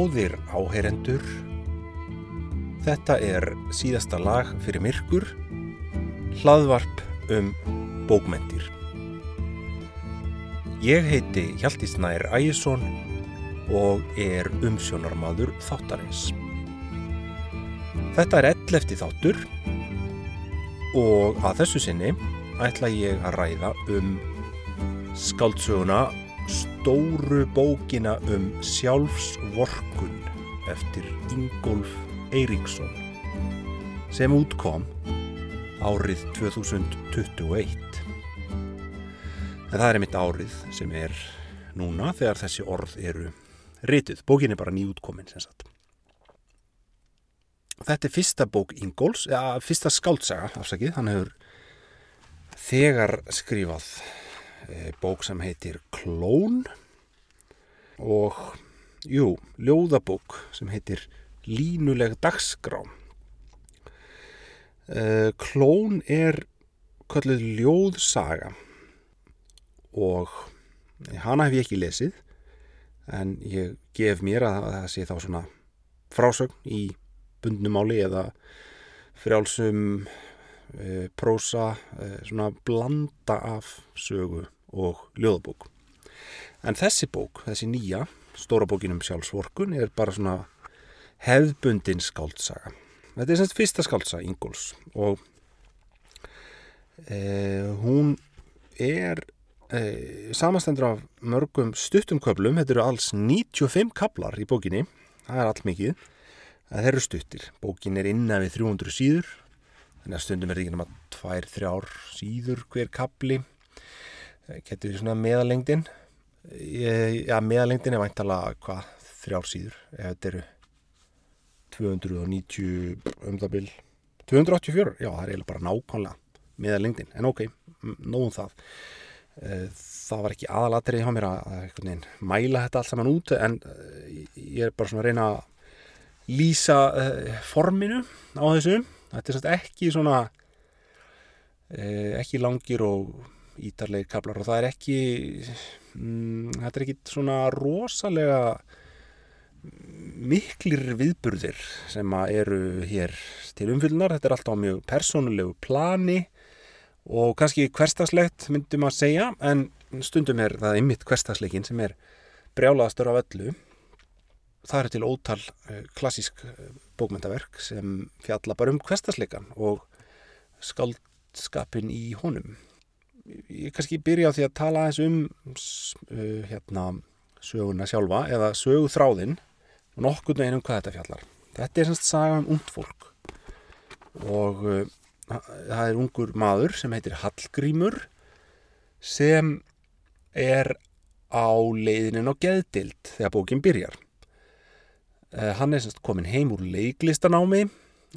Góðir áheyrendur, þetta er síðasta lag fyrir myrkur, hlaðvarp um bókmentir. Ég heiti Hjaltís Nær Ægjesson og er umsjónarmadur þáttarins. Þetta er ell eftir þáttur og að þessu sinni ætla ég að ræða um skáldsöguna stóru bókina um sjálfsvorkun eftir Ingolf Eiríksson sem útkom árið 2021. En það er mitt árið sem er núna þegar þessi orð eru ritið. Bókin er bara nýjútkomin sem sagt. Þetta er fyrsta bók Ingóls, eða fyrsta skáldsaga, afsakið. Hann hefur þegar skrifað bók sem heitir Klón og, jú, ljóðabók sem heitir Línuleg dagskrá. E, Klón er kallið ljóðsaga og hana hef ég ekki lesið en ég gef mér að það sé þá svona frásögn í bundnumáli eða frjálsum e, prósa, e, svona blanda af sögu og ljóðabók. En þessi bók, þessi nýja, stóra bókin um sjálfsvorkun er bara svona hefðbundin skáldsaga. Þetta er semst fyrsta skáldsaga Ingóls og e, hún er e, samastendur af mörgum stuttum köplum, þetta eru alls 95 kaplar í bókinni, það er allt mikið Það eru stuttir. Bókin er innan við 300 síður. Þannig að stundum er ekki náma 2-3 síður hver kapli. Getur við svona meðalengdin. Já, meðalengdin er væntala hvað? 3 síður. Ef þetta eru 290 um það byrj. 284? Já, það er eiginlega bara nákvæmlega meðalengdin. En ok, nóðum það. Það var ekki aðalatrið hjá mér að mæla þetta allt saman út en ég er bara svona að reyna að lýsa forminu á þessu þetta er svolítið ekki svona ekki langir og ítarleir kaplar og það er ekki um, þetta er ekki svona rosalega miklir viðburðir sem eru hér til umfylgnar, þetta er alltaf mjög persónulegu plani og kannski hverstaslegt myndum að segja en stundum er það ymmit hverstasleikin sem er brjálaðastur af öllu það er til ótal klassísk bókmyndaverk sem fjalla bara um hverstasleikan og skaldskapin í honum. Ég kannski byrja á því að tala eins um uh, hérna, söguna sjálfa eða söguþráðin og nokkurnu einum hvað þetta fjallar. Þetta er semst saga um ungt fólk og uh, það er ungur maður sem heitir Hallgrímur sem er á leiðinin á geðdild þegar bókin byrjar. Hann er semst komin heim úr leiklistanámi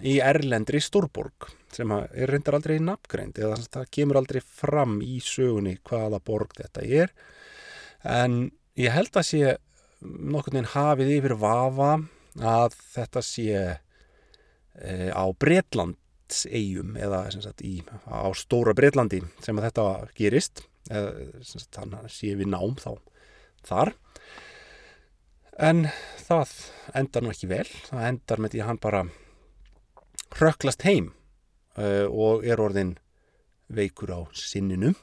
í Erlendri Stórborg sem er reyndar aldrei nafngreind eða það kemur aldrei fram í sögunni hvaða borg þetta er en ég held að sé nokkur neginn hafið yfir vafa að þetta sé e, á Breitlandsegjum eða sagt, í, á stóra Breitlandi sem að þetta gerist eða þannig að sé við nám þá þar En það endar nú ekki vel. Það endar með því að hann bara hröklast heim uh, og er orðin veikur á sinninu.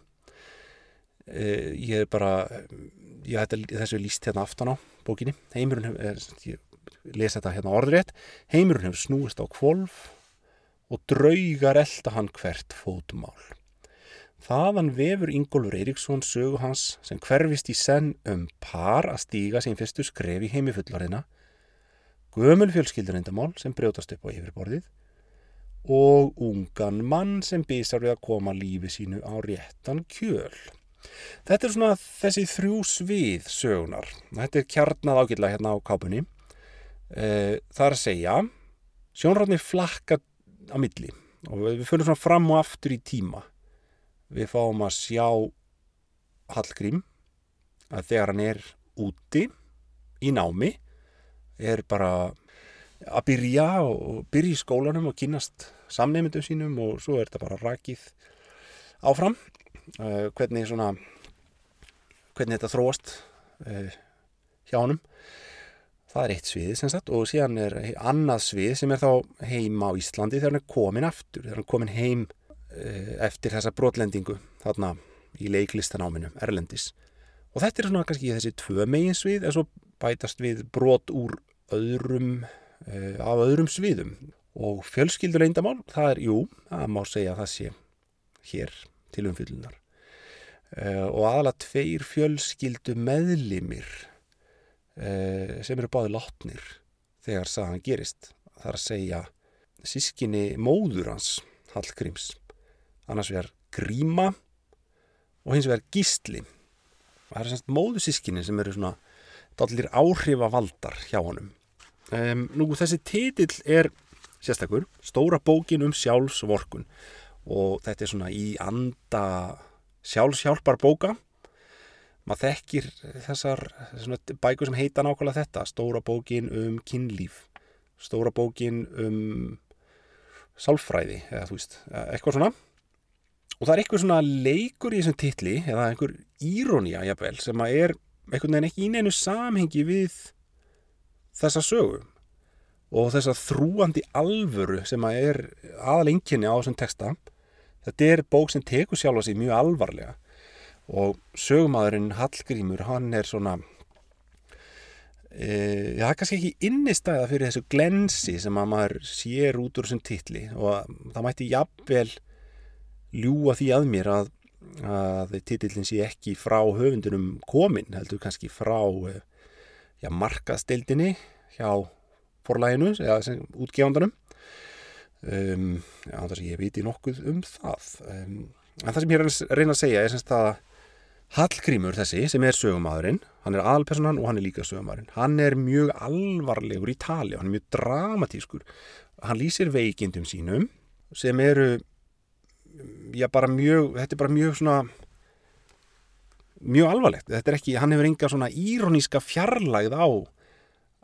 Uh, ég er bara, ég ætla þessu líst hérna aftan á bókinni. Heimurinn hefur, ég lesa þetta hérna orðrétt, heimurinn hefur snúist á kvolf og draugar elda hann hvert fótumál. Þaðan vefur Ingólfur Eiríksson sögu hans sem hverfist í senn um par að stíga sín fyrstu skref í heimifullarina, gömul fjölskyldurindamál sem brjótast upp á yfirborðið og ungan mann sem bísar við að koma lífi sínu á réttan kjöl. Þetta er svona þessi þrjú svið sögunar. Þetta er kjarnað ágætlega hérna á kápunni. Það er að segja, sjónrátni flakka á milli og við fyrir svona fram og aftur í tíma við fáum að sjá Hallgrím að þegar hann er úti í námi er bara að byrja og byrja í skólanum og kynast samneymyndum sínum og svo er þetta bara rakið áfram. Uh, hvernig svona hvernig þetta þróast uh, hjá honum. Það er eitt svið sem sagt og síðan er annað svið sem er þá heima á Íslandi þegar hann er komin aftur þegar hann er komin heim uh, eftir þessa brotlendingu þarna í leiklistanáminu, Erlendis. Og þetta er svona kannski þessi tvö megin svið en svo bætast við brot úr öðrum af öðrum sviðum. Og fjölskyldur eindamál, það er, jú, það má segja að það sé hér til umfyllunar uh, og aðalega tveir fjölskyldu meðlimir uh, sem eru báði látnir þegar sagan gerist. Það er að segja sískinni móður hans Hallgríms. Annars vegar Gríma og hins vegar Gísli. Það er semst móðu sískinni sem eru svona allir áhrifavaldar hjá honum um, nú þessi titill er sérstakur, stóra bókin um sjálfsvorkun. Og þetta er svona í anda sjálfshjálpar bóka maður þekkir þessar bækur sem heita nákvæmlega þetta stóra bókin um kynlíf stóra bókin um sálfræði eða þú veist, eitthvað svona. Og það er eitthvað svona leikur í þessum titli eða einhver írónía jafnvel sem að er einhvern veginn ekki í neinu samhengi við þessa sögu og þessa þrúandi alvöru sem að er aðalenginni á þessum texta. Þetta er bók sem tekur sjálfa sig mjög alvarlega og sögumadurinn Hallgrímur hann er svona e, það er kannski ekki innistæða fyrir þessu glensi sem að maður sér út úr þessum titli og það mætti jafnvel ljúa því að mér að, að titillin sé ekki frá höfundunum komin heldur kannski frá já, markaðstildinni hjá forlæginu eða útgefandanum. Um, já, þess að ég viti nokkuð um það. Um, en það sem ég reyna að segja er semst að Hallgrímur þessi sem er sögumadurinn hann er aðalpersonan og hann er líka sögumadurinn hann er mjög alvarlegur í tali hann er mjög dramatískur. Hann lýsir veikindum sínum sem eru já bara mjög þetta er bara mjög svona mjög alvarlegt. Þetta er ekki, hann hefur enga svona íroníska fjarlægð á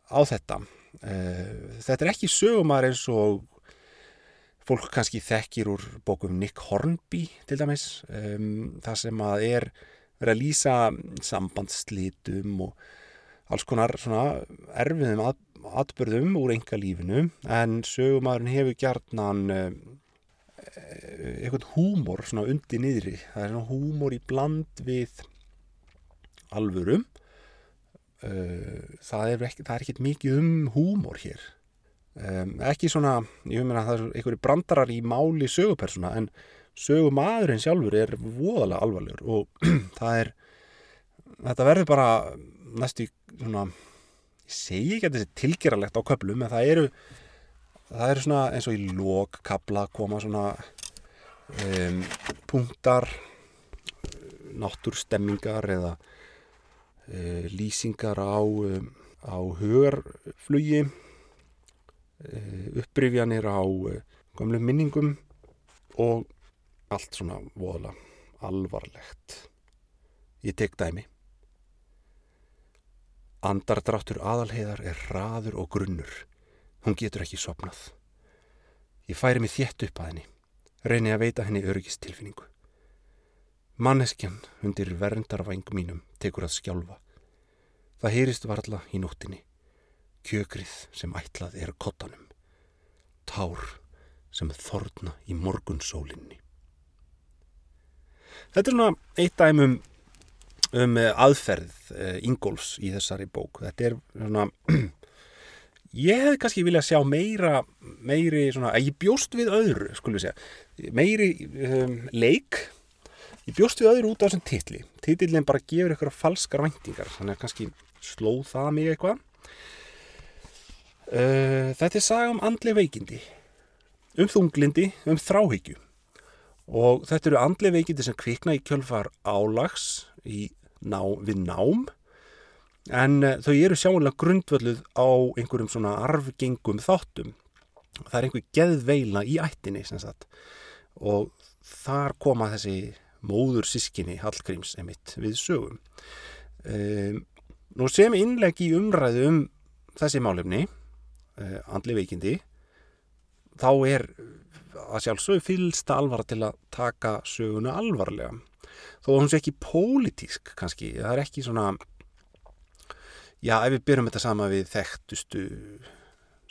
á þetta. Eh, þetta er ekki sögumar eins og fólk kannski þekkir úr bókum Nick Hornby til dæmis það sem að er verið að lýsa sambandslitum og alls konar svona erfiðum að, atbyrðum úr enga lífinu en sögumarinn hefur gjarnan um, eitthvað húmor svona undir niðri. Það er svona húmor í bland við alvörum Eh, það er, ekki, ekkit mikið um húmor hér. Ekki svona, ég meina það er einhverju brandarar í máli sögupersona en sögumadurinn sjálfur er voðalega alvarlegur og það er þetta verður bara næstu svona ég segi ekki að þetta er tilgeralegt á köplum en það eru það eru svona eins og í lókkabla koma svona um, punktar náttúrstemmingar eða lýsingar á, e, á hugarflugi, e, upprifjanir á gamlu minningum og allt svona voðala alvarlegt. Ég tek dæmi. Andardráttur aðalheiðar er hraður og grunnur. Hún getur ekki sopnað. Ég færi mig þétt upp að henni. Reyni að veita henni örgistilfinningu. Manneskjan undir verndarvængum mínum tekur að skjálfa. Það heyrist varla í nóttinni. Kjökrið sem ætlað er kottanum. Tár sem þorna í morgunsólinni. Þetta er svona eitt dæmum um aðferð uh, Ingólfs í þessari bók. Þetta er svona... Ég hef kannski viljað sjá meira, meiri svona, að ég bjóst við öðru, skulum við segja, meiri um, leik Ég bjóst við öðru út á þessum titli. Titlinn bara gefur ykkur falskar væntingar, þannig að kannski slóð það mig eitthvað. Uh, þetta er saga um andli veikindi, um þunglindi, um þráhyggju. Og þetta eru andli veikindi sem kvikna í kjölfar álags í ná, við nám. En uh, þau eru sjáanlega grundvölduð á einhverjum svona arfgengum þáttum. Það er einhver geðveila í ættinni. Og þar koma þessi móður sískinni Hallgríms emitt við sögum. Um, nú sem innleg í umræðu um þessi málefni, uh, andli veikindi, þá er að sjálfsög fylsta alvara til að taka sögunu alvarlega. Þó að hún sé ekki pólitísk kannski, það er ekki svona, já, ef við byrjum þetta sama við þekktustu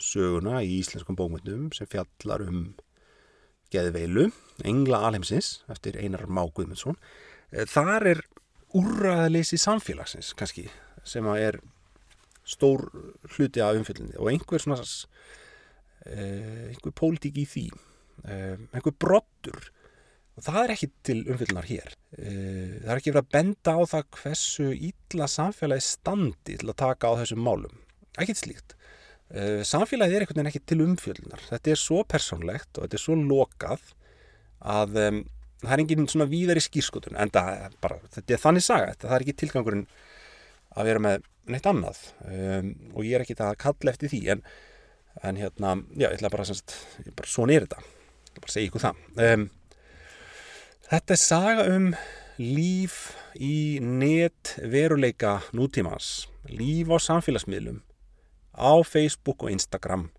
söguna í íslenskum bókmyndum sem fjallar um geðveilu, Engla Alheimsins eftir Einar Má Guðmundsson. Eh, þar er úrraðaleysi samfélagsins kannski sem að er stór hluti af umfyllinni og einhver svona eh, einhver pólitík í því. Eh, einhver brottur. Og það er ekki til umfyllunar hér. Það er ekki verið að benda á það hversu ítla samfélagi standi til að taka á þessum málum. Ekkert slíkt samfélagið er einhvern veginn ekki til umfyllunar þetta er svo persónlegt og þetta er svo lokað að um, það er engin svona víðar í skýrskotun en það, bara, þetta er þannig saga þetta, það er ekki tilgangurinn að vera með neitt annað. Um, og ég er ekki að kalla eftir því en, en hérna, já, ég ætla bara, bara svona er þetta, ég bara að segja ykkur það. Um, þetta er saga um líf í net veruleika nútímans. Líf á samfélagsmiðlum á Facebook og Instagram.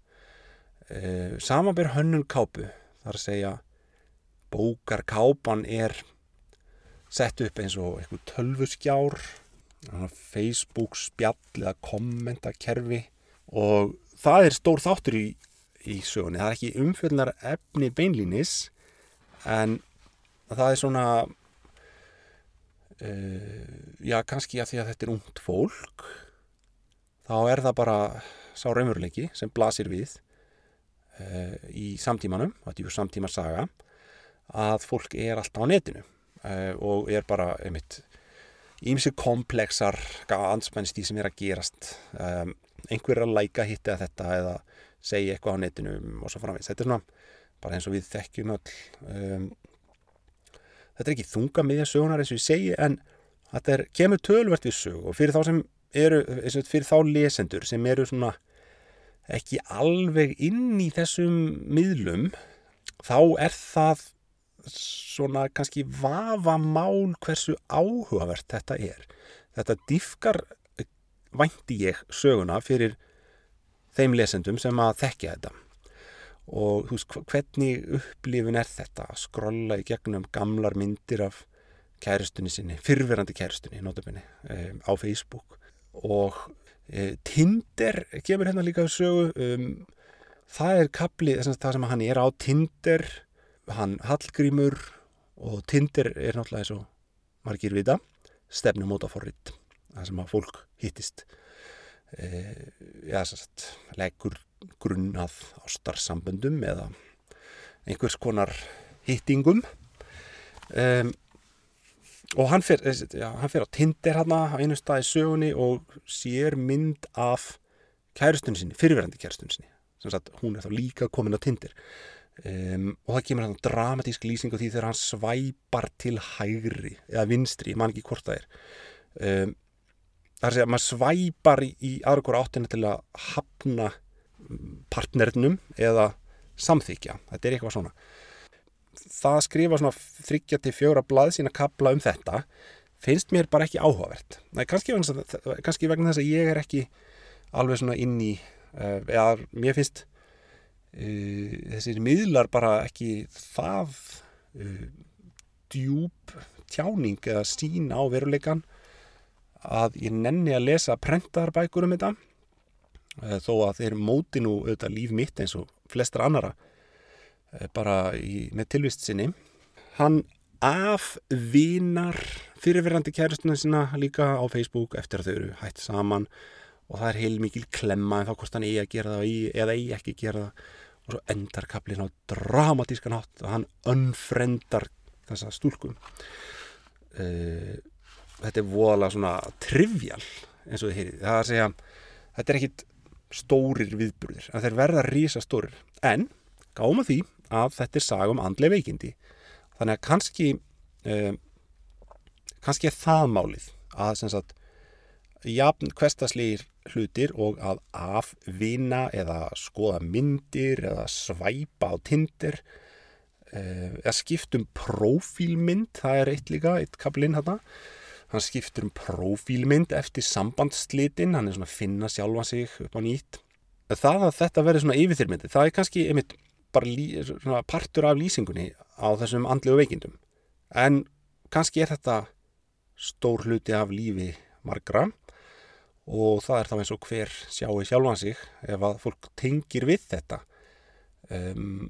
Uh, samanber hönnun kápu þar að segja bókarkápan er sett upp eins og eitthvað tölvuskjár Facebook spjall eða kommentakerfi og það er stór þáttur í, í sögunni, það er ekki umfjölnar efni beinlínis en það er svona uh, já kannski að því að þetta er ungt fólk þá er það bara sá raunveruleiki sem blasir við uh, í samtímanum, þetta er ju samtíma saga að fólk er alltaf á netinu uh, og er bara einmitt ímsi komplexar ansmennst í sem er að gerast um, einhver er að læka hitt eða þetta eða segja eitthvað á netinu og svo framvegis. Þetta er svona bara eins og við þekkjum öll um, þetta er ekki þunga miðja sögunar eins og ég segi en þetta er, kemur tölvert við sög og fyrir þá sem eru fyrir þá lesendur sem eru svona ekki alveg inn í þessum miðlum þá er það svona kannski vafa mál hversu áhugavert þetta er. Þetta diffkar vænti ég söguna fyrir þeim lesendum sem að þekkja þetta og þú veist hvernig upplifin er þetta að skrolla í gegnum gamlar myndir af kæristunni sinni, fyrverandi kæristunni notabene, um, á Facebook og e, Tinder kemur hérna líka sögu um, það er kapli, þess að hann er á Tinder hann Hallgrímur og Tinder er náttúrulega eins og margir vita stefnum mótaforrið það sem að fólk hittist. E, ja, satt, leggur grunnað ástarsamböndum eða einhvers konar hittingum. Um, og hann fer, ja, hann fer á Tinder hann á einu stað í sögunni og sér mynd af kærustunni sinni, fyrirverandi kærustunni sinni. Sem sagt hún er þá líka komin á Tinder. Um, og það kemur hann dramatísk lýsing á því þegar hann svæpar til hægri eða vinstri, ég man ekki hvort það er. Um, það er að segja að maður svæpar í, í aðra áttina til að hafna partnernum eða samþykja, þetta er eitthvað svona það að skrifa svona þryggja til fjóra blað sína kabla um þetta finnst mér bara ekki áhugavert. Nei, kannski, kannski vegna þess að ég er ekki alveg svona inn í uh, eða mér finnst uh, þessir miðlar bara ekki það uh, djúb tjáning eða sín á veruleikan að ég nenni að lesa prentarbækur um þetta þó að þeir móti nú auðvitað líf mitt eins og flestra annara bara í, með tilvist sinni. Hann afvinar fyrirverandi kæristuna sína líka á Facebook eftir að þau eru hætt saman. Og það er heil mikil klemma en þá hvort hann eigi að gera það eða eigi ekki að gera það. Og svo endar kaplinn á dramatískan hátt og hann önfrendar þessa stúlkum uh, þetta er voðalega svona trivial eins og þið heyrið. Það er að segja, þetta er ekkit stórir viðburðir, en þeir verða rísa stórir en gáma því að þetta er saga um andlega veikindi. Þannig að kannski uh, kannski er það málið að sem sagt jafn hverstaslegir hlutir og að afvina eða skoða myndir eða svæpa á tindir eh, eða skiptum profílmynd, það er eitt líka, eitt kaplinn hérna hann skiptur um profílmynd eftir sambandslitin, hann er svona að finna sjálfa sig upp á nýtt. Það að þetta verður svona yfirþyrmyndi, það er kannski einmitt bara lí, partur af lýsingunni á þessum andlegu veikindum. En kannski er þetta stór hluti af lífi margra og það er þá eins og hver sjáu sjálfan sig ef að fólk tengir við þetta. Um,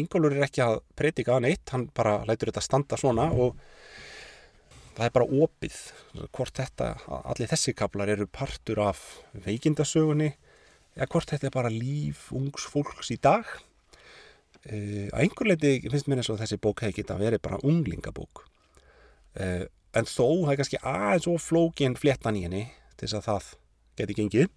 Ingólfur er ekki að breytika að neitt, hann bara lætur þetta standa svona og það er bara opið hvort þetta, allir þessi kaplar eru partur af veikindasögunni eða hvort þetta er bara líf ungs fólks í dag uh, að einhver leiti finnst mér eins og þessi bók hefði geta verið bara unglingabók uh, en þó það er kannski aðeins og flókin fléttan í henni til þess að það geti gengið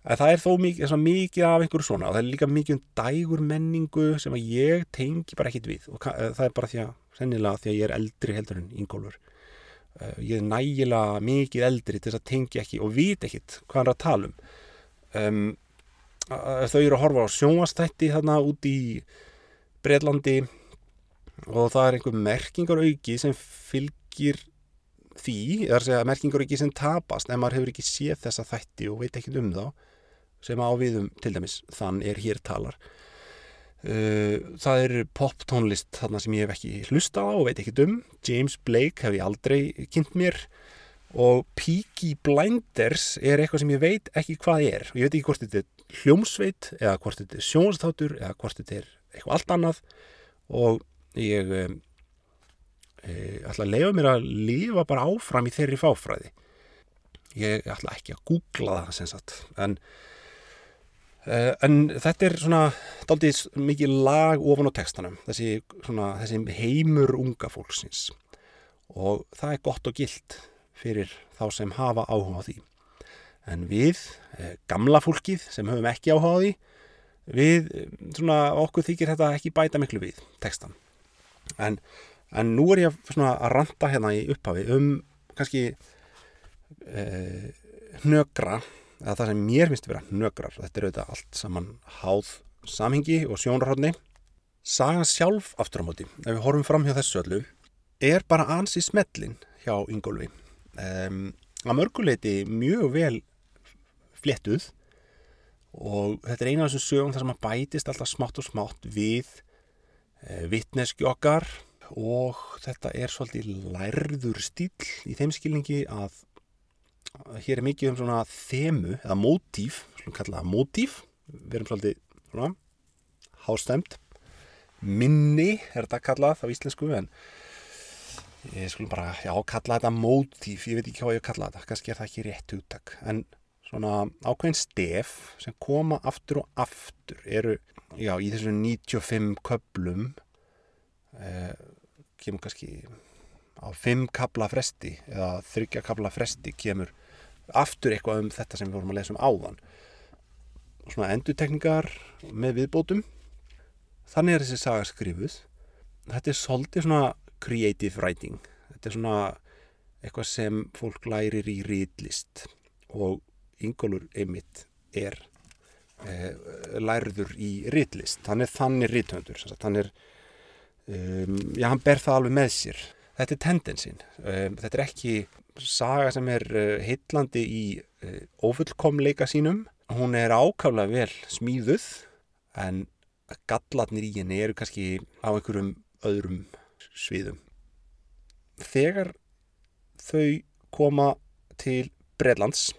En það er þó mikið, mikið af einhverju svona og það er líka mikið um dægur menningu sem að ég tengi bara ekkit við og það er bara því að, sennilega því að ég er eldri heldur en yngólfur. Uh, ég er nægilega mikið eldri til þess að tengi ekki og vit ekkit hvað hann er að tala um. um þau eru að horfa á sjónvastætti þarna út í Breitlandi og það er einhver merkingar auki sem fylgir því, að segja merkingar auki sem tapast en maður hefur ekki séð þessa þætti og veit ekkit um þá sem áviðum til dæmis þann er hér talar. Uh, það er pop tónlist þarna sem ég hef ekki hlusta á og veit ekki um. James Blake hef ég aldrei kynnt mér. Og Peaky Blinders er eitthvað sem ég veit ekki hvað er. Og ég veit ekki hvort þetta er hljómsveit eða hvort þetta er sjónstátur eða hvort þetta er eitthvað allt annað. Og ég um, e, ætla að leifa mér að lifa bara áfram í þeirri fáfræði. Ég ætla ekki að googla það sem sagt. En Uh, en þetta er svona daldið mikið lag ofan á textanum þessi, svona, þessi heimur unga fólksins. Og það er gott og gilt fyrir þá sem hafa áhuga á því en við, uh, gamla fólkið sem höfum ekki áhuga á því við, svona, okkur þykir þetta ekki bæta miklu við textan en, en nú er ég svona að ranta hérna í upphafi um kannski uh, hnögra að það sem mér finnst vera nögrar þetta er auðvitað allt saman háð samhengi og sjónarhóðni Sagan sjálf aftur á móti ef við horfum fram hjá þessu öllu er bara ansi smellin hjá Ingólfi. Um, að mörguleiti mjög vel fléttuð. Og þetta er eina af þessum sögum þar sem að bætist alltaf smátt og smátt við e, vittneski okkar. Og þetta er svolítið lærður stíl í þeim skilningi að hér er mikið um svona þemu eða mótíf, svona kallaða mótíf. Við erum svolítið svona hástemt minni er þetta kallað á íslensku en ég skulum bara, já, kalla þetta mótíf, ég veit ekki hvað ég kalla þetta. Kannski er það ekki rétt úttak en svona ákveðin stef sem koma aftur og aftur eru, já, í þessu 95 köplum eh, kemur kannski á 5 kabla fresti eða 30 kabla fresti kemur aftur eitthvað um þetta sem við vorum að lesa um áðan. Svona endutekningar með viðbótum. Þannig er þessi saga skrifuð. Þetta er svolítið svona creative writing. Þetta er svona eitthvað sem fólk lærir í rýtlist og Ingólfur Emmitt er e, lærður í rýtlist hann er þannig rýthöndur hann er um, já, hann ber það alveg með sér þetta er tendensin um, þetta er ekki saga sem er uh, heitlandi í uh, ofullkomleika sínum. Hún er ákaflega vel smíðuð en gallatnir í henni eru kannski á einhverjum öðrum sviðum. Þegar þau koma til Breitlands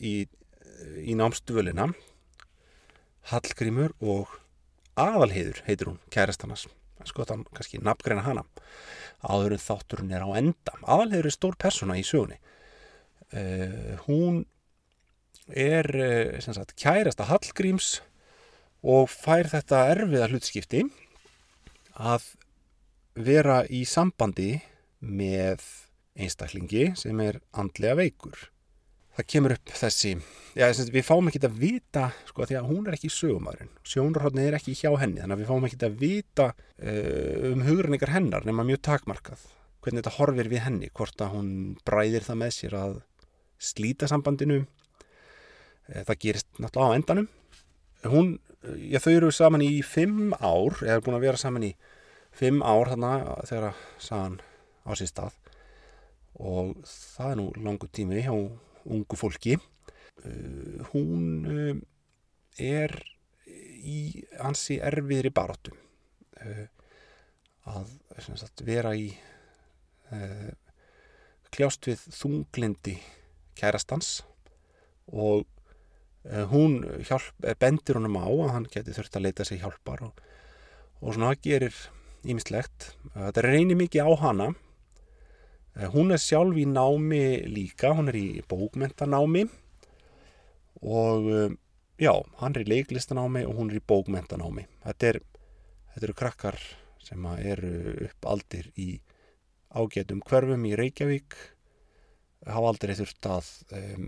í, í námsdvölina. Hallgrímur og Aðalheiður heitir hún, kærastannars skoðan kannski nafngreina hana. Áður en þátturinn er á enda. Aðalhegur er stór persóna í sögunni. Uh, hún er uh, sagt, kærasta Hallgríms og fær þetta erfiða hlutskipti að vera í sambandi með einstaklingi sem er andlega veikur það kemur upp þessi já, við fáum ekki að vita sko, því að hún er ekki sögumæðurinn sjónarhóttni er ekki hjá henni þannig að við fáum ekki að vita uh, um hugurningar hennar nema mjög takmarkað. Hvernig þetta horfir við henni hvort að hún bræðir það með sér að slíta sambandinu uh, það gerist náttúrulega á endanum. Hún, já þau eru saman í fimm ár, eða er búin að vera saman í fimm ár þannig þegar að sagan á sín stað. Og það er nú langu tími hjá ungu fólki uh, hún uh, er í hansi erfiðri baróttu uh, að sagt, vera í kljást við þunglindi kærastans og hún hjálp, eh, bendir honum á að hann geti þurft að leita sig hjálpar og, og svona gerir ímislegt. Þetta reynir mikið á hana. Uh, hún er sjálf í námi líka, hún er í bókmentanámi og uh, já, hann er í leiklistanámi og hún er í bókmentanámi. Þetta, er, þetta eru krakkar sem eru upp aldir í ágætum hverfum í Reykjavík. Hafa aldrei þurft að um,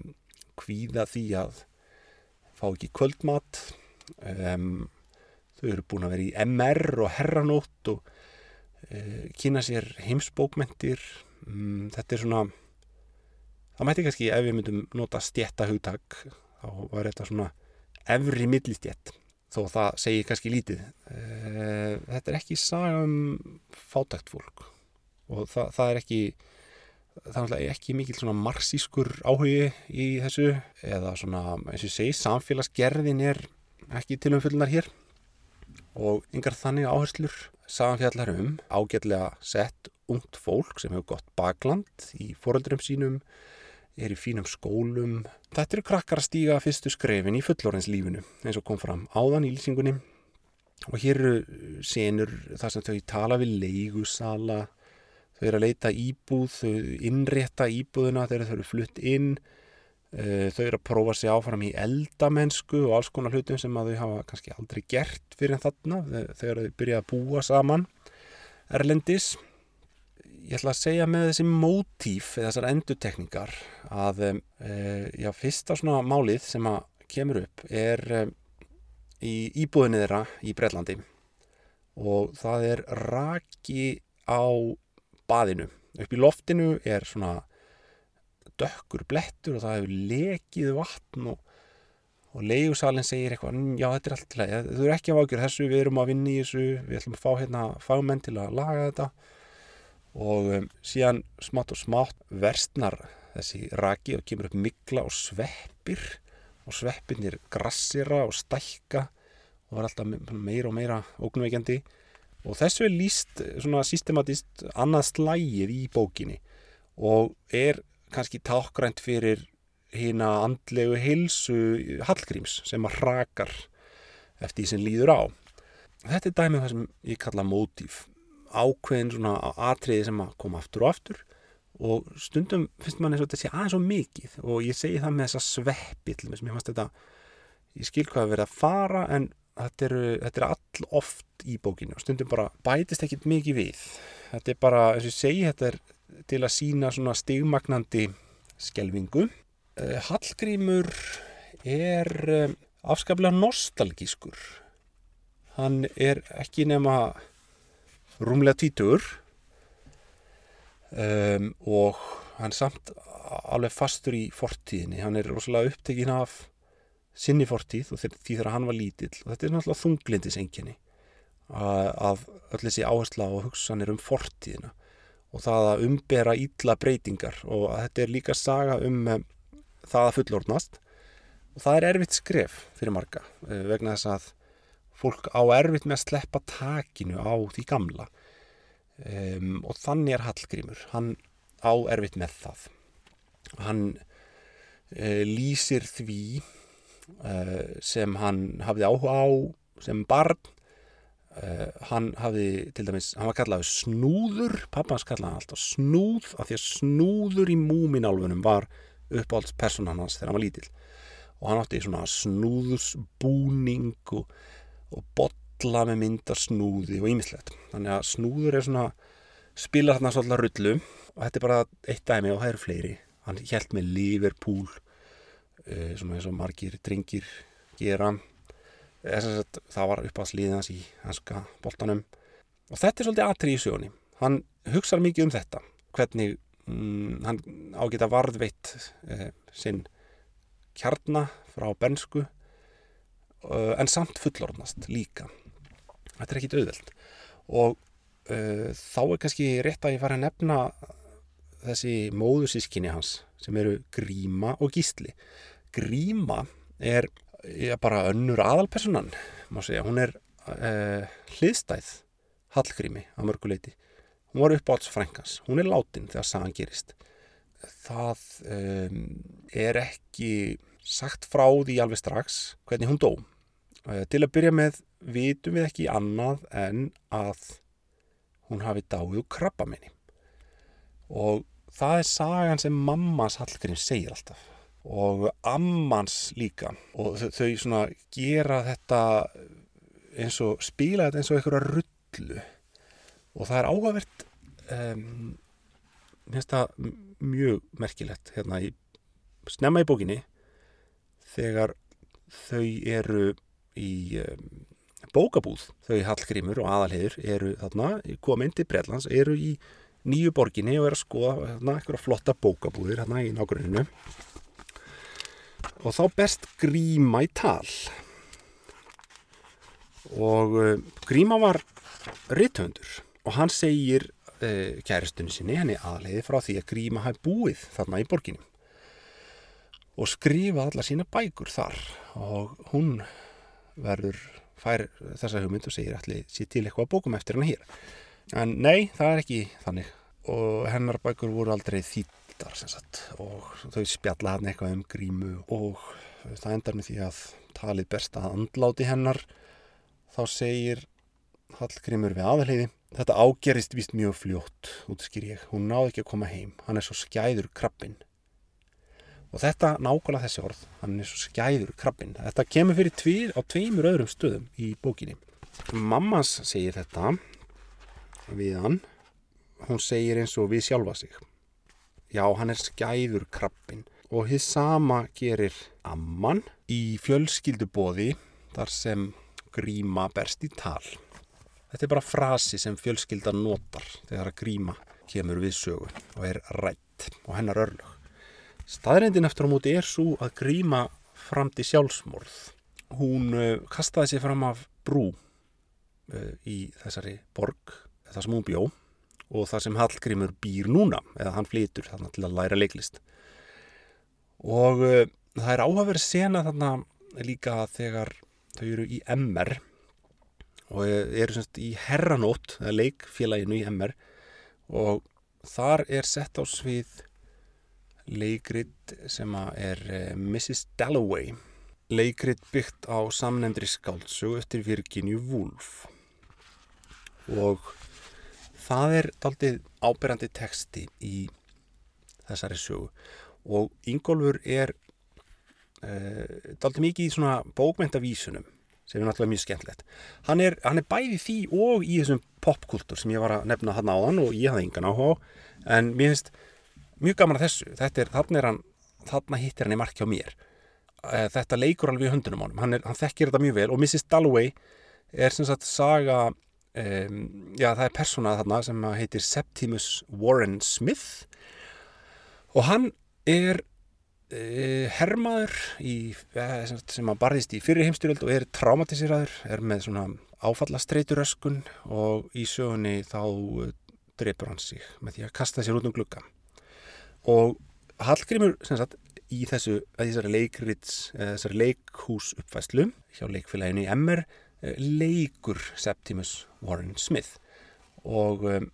kvíða því að fá ekki kvöldmat. Um, þau eru búin að vera í MR og herranótt og uh, kynna sér heimsbókmentir um, þetta er svona það mætti kannski ef við myndum nota stjætta hugtak þá var þetta svona efri millistjætt þó það segir kannski lítið. Uh, þetta er ekki saga um fátækt fólk og það, það er ekki það er ekki mikil svona marxískur áhugi í þessu eða svona, eins og segi, samfélagsgerðin er ekki tilumfylgnar hér og yngar þannig áherslur. Saganfjallar um ágætlega sett ungt fólk sem hefur gott bakland í foreldurum sínum er í fínum skólum. Þetta eru krakkar að stíga fyrstu skrefin í fullorðinslífinu eins og kom fram áðan í lýsingunni. Og hér eru senur þar sem þau tala við leigusala. Þau eru að leita íbúð, þau innrétta íbúðuna þegar þau eru flutt inn, eh, þau eru að prófa sig áfram í eldamennsku og alls konar hlutum sem að þau hafa kannski aldrei gert fyrir þarna þegar þau byrja að búa saman erlendis. Ég ætla að segja með þessi mótíf eða þessar endutekningar að e, já, fyrsta svona málið sem að kemur upp er e, í íbúðinni þeirra í Breitlandi og það er raki á baðinu. Upp í loftinu er svona dökkur blettur og það hefur lekið vatn og, og leiðusalinn segir eitthvað, já þetta er allt til að, þau eru ekki að ágjör þessu, við erum að vinna í þessu, við ætlum að fá hérna fagmenn til að laga þetta og um, síðan smátt og smátt verstnar þessi raki og kemur upp mikla og sveppir og sveppinir grassira og stækka og er alltaf meira og meira ógnveikjandi og þessu er líst svona systematist annað slægið í bókinni og er kannski tákgrænt fyrir hýna andlegu heilsu Hallgríms sem að hrakar eftir því sem líður á. Þetta er dæmið það sem ég kalla mótíf ákveðin svona atriði sem að koma aftur og aftur og stundum finnst mann eins og þetta sé aðeins og mikið og ég segi það með þessa sveppi til þess að mér fannst þetta ég skil hvað að vera að fara en þetta er, þetta er all oft í bókinu og stundum bara bætist ekkit mikið við. Þetta er bara, eins og ég segi, þetta er til að sína svona stigmagnandi skelvingu eh, Hallgrímur er eh, afskaplega nostalgískur. Hann er ekki nema rúmlega títur um, og hann er samt alveg fastur í fortíðinni. Hann er rosalega upptekinn af sinni fortíð og því þegar hann var lítill. Og þetta er náttúrulega þunglindisenginni að öll þessi áhersla og hugsanir um fortíðina og það að umbera ítla breytingar. Og þetta er líka saga um um það að fullordnast og það er erfitt skref fyrir marga uh, vegna þess að fólk á erfitt með að sleppa takinu á því gamla. Um, og þannig er Hallgrímur. Hann á erfitt með það. Hann uh, lýsir því Eh, sem hann hafði áhuga á sem barn. Uh, hann hafði til dæmis, hann var kallaði snúður, pappans kallaði hann alltaf snúð, af því að snúður í múminálfunum var uppáhaldspersonan hans þegar hann var lítill. Og hann átti svona snúðsbúning og, og botla með myndar snúði og ýmislegt. Þannig að snúður er svona spilar þarna svolítið rullu og þetta er bara eitt dæmi og það eru fleiri. Hann held með Liverpool e, svona eins og margir drengir gera. Sagt, það var upp á sliðans í hanska boltanum. Og þetta er svolítið aðtrið í sögunni. Hann hugsaður mikið um þetta hvernig mm, hann ágita varðveitt e, sinn kjarna frá bernsku en samt fullorðnast líka. Þetta er ekkit auðveld og þá er kannski rétt að ég fara að nefna þessi móðusískinni hans sem eru Gríma og Gísli. Gríma er ja, bara önnur aðalpersonan hún er uh, hliðstæð Hallgrími á mörguleiti hún var uppáhalds frænkans, hún er látin þegar sagan gerist. Það um, er ekki sagt frá því alveg strax hvernig hún dó. Til að byrja með vitum við ekki annað en að hún hafi dáið úr krabbamenni. Og það er sagan sem mammas Hallgrim segir alltaf. Og ammans líka. Og þau, svona gera þetta eins og spila þetta eins og einhverja rullu. Og það er áhugavert um, mjög merkilegt hérna í snemma í bókinni þegar þau eru í um, bókabúð. Þau Hallgrímur og aðalhegur eru þarna komið til Breitlands eru í nýju borginni og eru að skoða hérna, eitthvað flotta bókabúðir hérna í nákvæminu og þá best gríma í tal. Og uh, gríma var ritthöndur og hann segir uh, kæristunni sinni henni aðleiði frá því að gríma hafi búið þarna í borginni og skrifa alla sína bækur þar. Og hún verður fær þessa hugmynd og segir allir sér til eitthvað bókum eftir hann hér. En nei, það er ekki þannig. Og hennar bækur voru aldrei þýttar og þau spjalla hann eitthvað um grímu og það endar með því að talið berst að andláti hennar. Þá segir Hallgrimur við aðalhiði þetta ágerist vist mjög fljótt útskýr ég, hún náði ekki að koma heim. Hann er svo skæður krabbin og þetta nákvæmlega þessi orð hann er svo skæður krabbin þetta kemur fyrir tvir á tveimur öðrum stöðum í bókinni. Mammas segir þetta við hann. Hún segir eins og við sjálfa sig. Já, hann er skæður krabbin og hitt sama gerir amman í fjölskyldubóði þar sem gríma berst í tal. Þetta er bara frasi sem fjölskyldan notar þegar gríma kemur við sögu og er rætt og hennar örlög staðrindin eftir á móti er svo að gríma fram til sjálfsmorð. Hún uh, kastaði sér fram af brú uh, í þessari borg þar sem hún bjó og þar sem Hallgrímur býr núna eða hann flytur þarna til að læra leiklist. Og uh, það er áhugaverð sena þarna líka þegar þau eru í MR og eru semst í Herranót eða leikfélaginu í MR og þar er sett á svið leikrit sem er uh, Mrs. Dalloway. Leikrit byggt á samnefndri skáldsögu eftir Virginia Woolf. Og það er daldið ábyrjandi texti í þessari sögu. Og Ingólfur er uh, daldið mikið í svona bókmentavísunum sem er náttúrulega mjög skemmtilegt. Hann er, hann er bæði því og í þessum popkultur sem ég var að nefna hann á hann og ég hafði engan áhuga en mér finnst mjög gaman að þessu. Er, þarna, er hann, þarna hittir hann í marki á mér. Uh, þetta leikur alveg í höndunum á hann er, hann þekkir þetta mjög vel og Mrs. Dalloway er sem sagt saga Um, já, það er persóna þarna sem heitir Septimus Warren Smith. Og hann er uh, hermaður í, uh, sem að barðist í fyrir heimstyrjöld og er traumatiseraður, er með svona áfallastreituröskun og í sögunni þá uh, dreipur hann sig með því að kasta sér út um glugga og Hallgrímur sagt, í þessu, þessari leikrits þessari leikhús uppfæslu hjá leikfélaginu í MR leikur Septimus Warren Smith. Og um,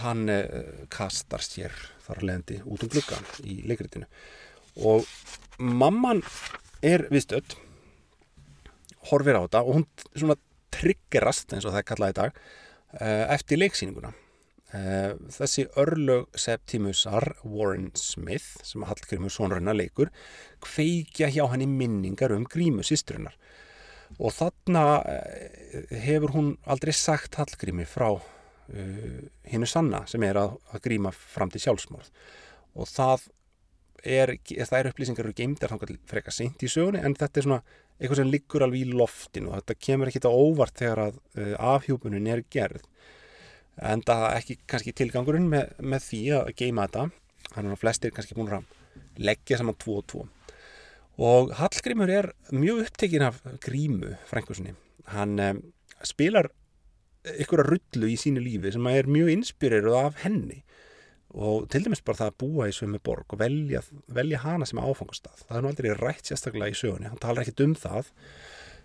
hann uh, kastar sér þar leðandi út um gluggan í leikritinu. Og mamman er viðstöld horfir á þetta og hún svona triggerast eins og það er kallað í dag uh, eftir leiksýninguna þessi örlög Septimusar Warren Smith sem að Hallgrímur Sónrönna leikur kveikja hjá hann í minningar um grímu sýstrunar og þarna eh, hefur hún aldrei sagt Hallgrími frá uh, hinnu sanna sem er að, að gríma fram til sjálfsmórð og það er, það er upplýsingar eru geimdar þá frekar seint í sögunni en þetta er svona eitthvað sem liggur alveg í loftinu. Og þetta kemur ekki þetta óvart þegar að uh, afhjúpunin er gerð en það ekki kannski tilgangurinn með, með því að geima þetta. Þannig að flestir kannski búin að leggja saman 2 og 2 og Hallgrímur er mjög upptekinn af grímu frængusinni hann um, spilar ykkur að rullu í sínu lífi sem er mjög inspireruð af henni. Og til dæmis bara það að búa í sömu borg og velja, velja hana sem áfangastað. Það er nú aldrei rætt sérstaklega í sögunni. Hann talar ekkit um það.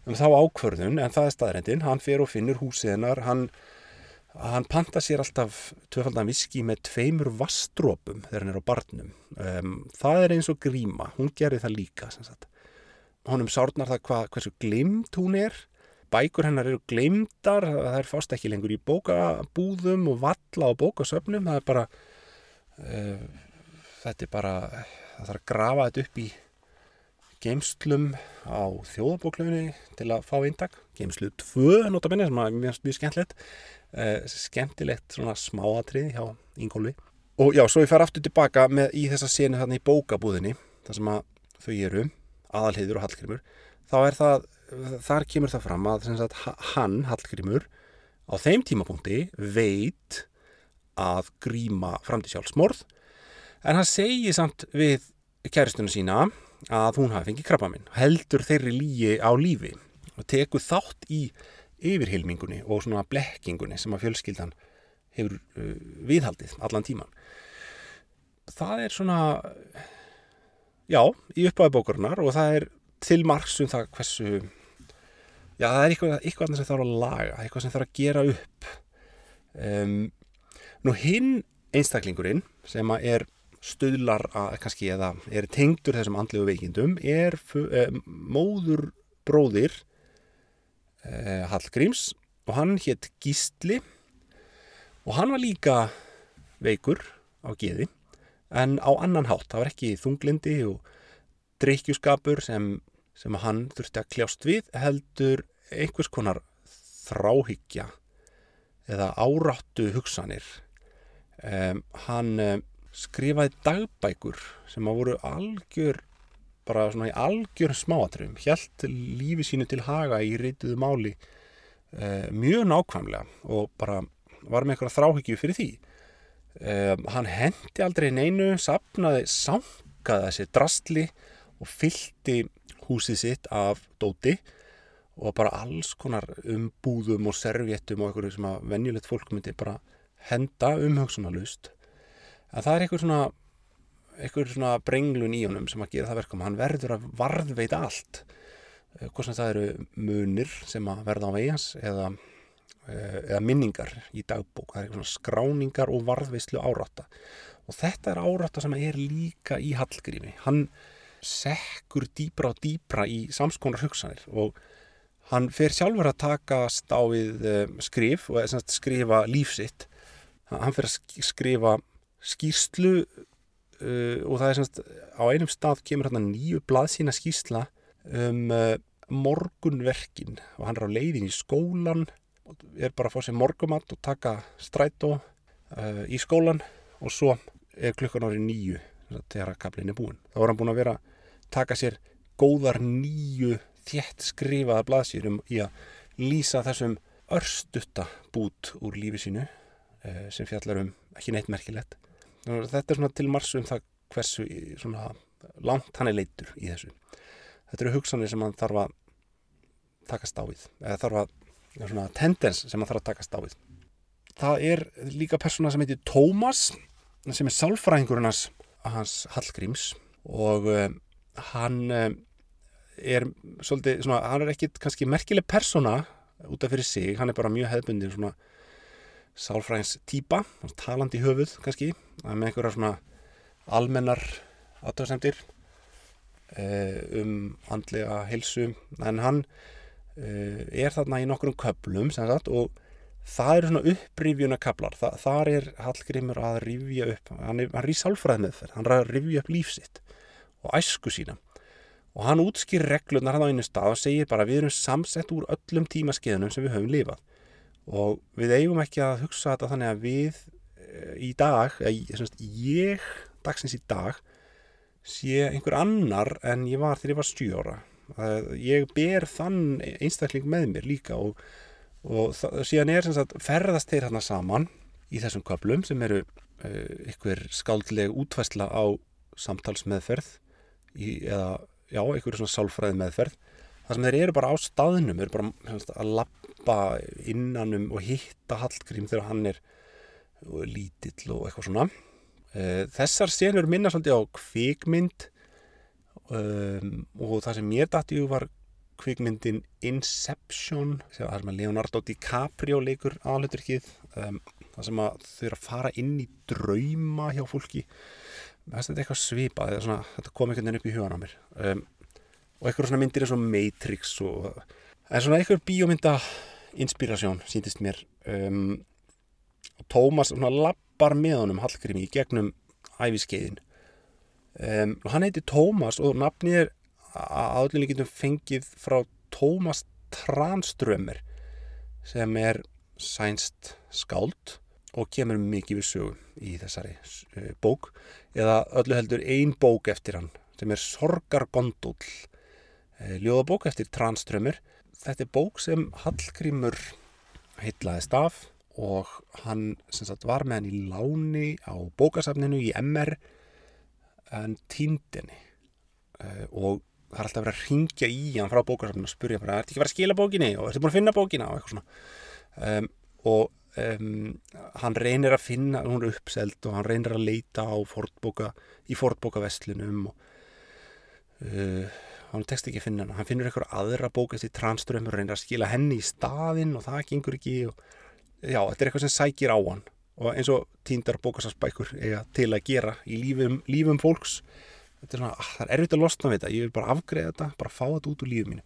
Um þá ákvörðun en það er staðrendin, hann fer og finnur húsið hennar. Hann að hann panta sér alltaf tvöfaldan viski með tveimur vastrópum þegar hann er á barnum. Um, það er eins og gríma, hún gerði það líka honum sárnar það hva, hversu glimt hún er. Bækur hennar eru glimtar það er fást ekki lengur í bókabúðum og valla á bókasöfnum. Það er bara uh, þetta er bara það þarf að grafa þetta upp í geimslum á þjóðabóklöfunni til að fá eintak. Geimslu 2 notabene sem er mjög, mjög skemmtilegt. Uh, skemmtilegt svona smáatrið hjá Ingólfi. Og já, svo ég fær aftur tilbaka með, í þessa senu þarna í bókabúðinni þar sem að þau eru aðalheiður og Hallgrimur þá er það, þar kemur það fram að sagt, hann, Hallgrimur á þeim tímapunkti veit að gríma fram til sjálfsmorð en hann segir samt við kæristunum sína að hún hafi fengið krabba minn heldur þeirri lígi á lífi og teku þátt í yfirhilmingunni og svona blekkingunni sem að fjölskyldan hefur uh, viðhaldið allan tíman það er svona já, í uppáði bókurnar og það er til margsum það hversu já, það er eitthvað, eitthvað sem þarf að laga, eitthvað sem þarf að gera upp. Um, nú hinn einstaklingurinn sem að er stöðlar að kannski eða er tengdur þessum andlegu veikindum er uh, móður bróðir uh, Hallgríms og hann hétt Gísli. Og hann var líka veikur á geði en á annan hátt, það var ekki þunglindi og dreykjuskapur sem, sem hann þurfti að kljást við heldur einhvers konar þráhyggja eða áráttu hugsanir. Um, hann um, skrifaði dagbækur sem að voru algjör bara svona í algjör smáatröfum helt lífi sínu til haga í reytuðu máli uh, mjög nákvæmlega og bara var með eitthvað þráhyggju fyrir því. Um, hann hendi aldrei neinu sapnaði sangaði þessi drastli og fyldi húsið sitt af dóti og bara alls konar umbúðum og servjettum og eitthvað sem að venjulegt fólk myndi bara henda umhugsunarlust að það er eitthvað svona eitthvað svona brenglun í honum sem að gera það verkum. Hann verður að varðveita allt. Eh, hvort sem það eru munir sem að verða á vegans eða, eh, eða minningar í dagbók. Það er eitthvað svona skráningar og varðveislu árátta. Og þetta er árátta sem er líka í Hallgrími. Hann sekkur dýbra og dýbra í samskonar hugsanir og hann fer sjálfur að takast á við eh, skrif og skrifa lífsitt hann fer að skrifa skýrslu uh, og það er semst á einum stað kemur hérna nýju blaðsína skýrsla um uh, morgunverkin og hann er á leiðin í skólan og er bara að fá sér morgumatt og taka strætó uh, í skólan og svo er klukkan árið nýju þegar að kaplinn er búin. Þá er hann búin að vera taka sér góðar nýju þétt skrifaða blaðsýrum í að lýsa þessum örstutta bút úr lífi sínu uh, sem fjallar um ekki neitt merkilegt þetta er svona til marsum það hversu svona langt hann er leitur í þessu. Þetta eru hugsanir sem hann þarf að takast á við eða þarf að, svona tendens sem hann þarf að takast á við. Það er líka persóna sem heitir Tómas sem er sálfræðingurinn hans Hallgríms. Og uh, hann uh, er svolítið, svona, hann er ekkit kannski merkileg persóna út af fyrir sig, hann er bara mjög hefðbundin svona sálfræðins týpa, talandi höfuð kannski, með einhverja svona almennar aðtöðsendir eh, um andlega heilsu, en hann eh, er þarna í nokkrum köplum sagt, og það eru svona upprýfjuna kaplar, Þa, þar er Hallgrimur að rifja upp, hann er, í sálfræð meðferð, hann er að rifja upp lífsitt og æsku sína. Og hann útskýr reglunar hann á einu stað og segir bara við erum samsett úr öllum tímaskeðunum sem við höfum lifað og við eigum ekki að hugsa þetta þannig að við eh, í dag, ég dagsins í dag sé einhver annar en ég var þegar ég var stjóra ég ber þann einstakling með mér líka og, og síðan er sagt, ferðast þeir hérna saman í þessum köplum sem eru uh, einhver skáldleg útvæsla á samtalsmeðferð í, eða já, einhver svona sálfræði meðferð þar sem þeir eru bara á staðnum eru bara hefnast, að lappa innanum og hitta Hallgrím þegar hann er lítill og eitthvað svona. Eh, þessar senur minna svolítið á kvikmynd um, og það sem mér dætti var kvikmyndin Inception sem er með Leonardo DiCaprio leikur aðluturkið um, það sem að þau eru að fara inn í drauma hjá fólki. Þetta er eitthvað svipað þetta kom einhvern veginn upp í hugan á mér. Um, og eitthvað svona myndir eins og Matrix og, en svona eitthvað bíómynda inspirasjón síndist mér. Um, og Tómas svona lappar með honum Hallgrími í gegnum æfiskeiðin um, og hann heiti Tómas og nafnið er að allir getum fengið frá Tómas Tranströmer sem er sænst skáld og kemur mikið við sögum í þessari uh, bók. Eða öllu heldur ein bók eftir hann sem er Sorgargondúl uh, ljóðabók eftir Tranströmer þetta er bók sem Hallgrímur heitlaðist af og hann sagt, var með hann í láni á bókasafninu í MR en tíndinni uh, og það er alltaf verið að ringja í hann frá bókasafninu og spurja bara, er þetta ekki verið að skila bókinni? Og ertu búin að finna bókina? Og eitthvað svona. Um, og um, hann reynir að finna, hún er uppselt og hann reynir að leita á fortbóka í fortbókavestlunum og uh, hann tekst ekki að finna hann hann finnur eitthvað aðra bók eftir tranströmmur og reynir að skila henni í staðinn og það gengur ekki og já, þetta er eitthvað sem sækir á hann. Og eins og tíndar bókasafsbækur eiga til að gera í lífum, lífum fólks. Þetta er svona, ah, það er erfitt að losna við þetta. Ég vil bara afgreða þetta, bara fá þetta út úr lífið mínu.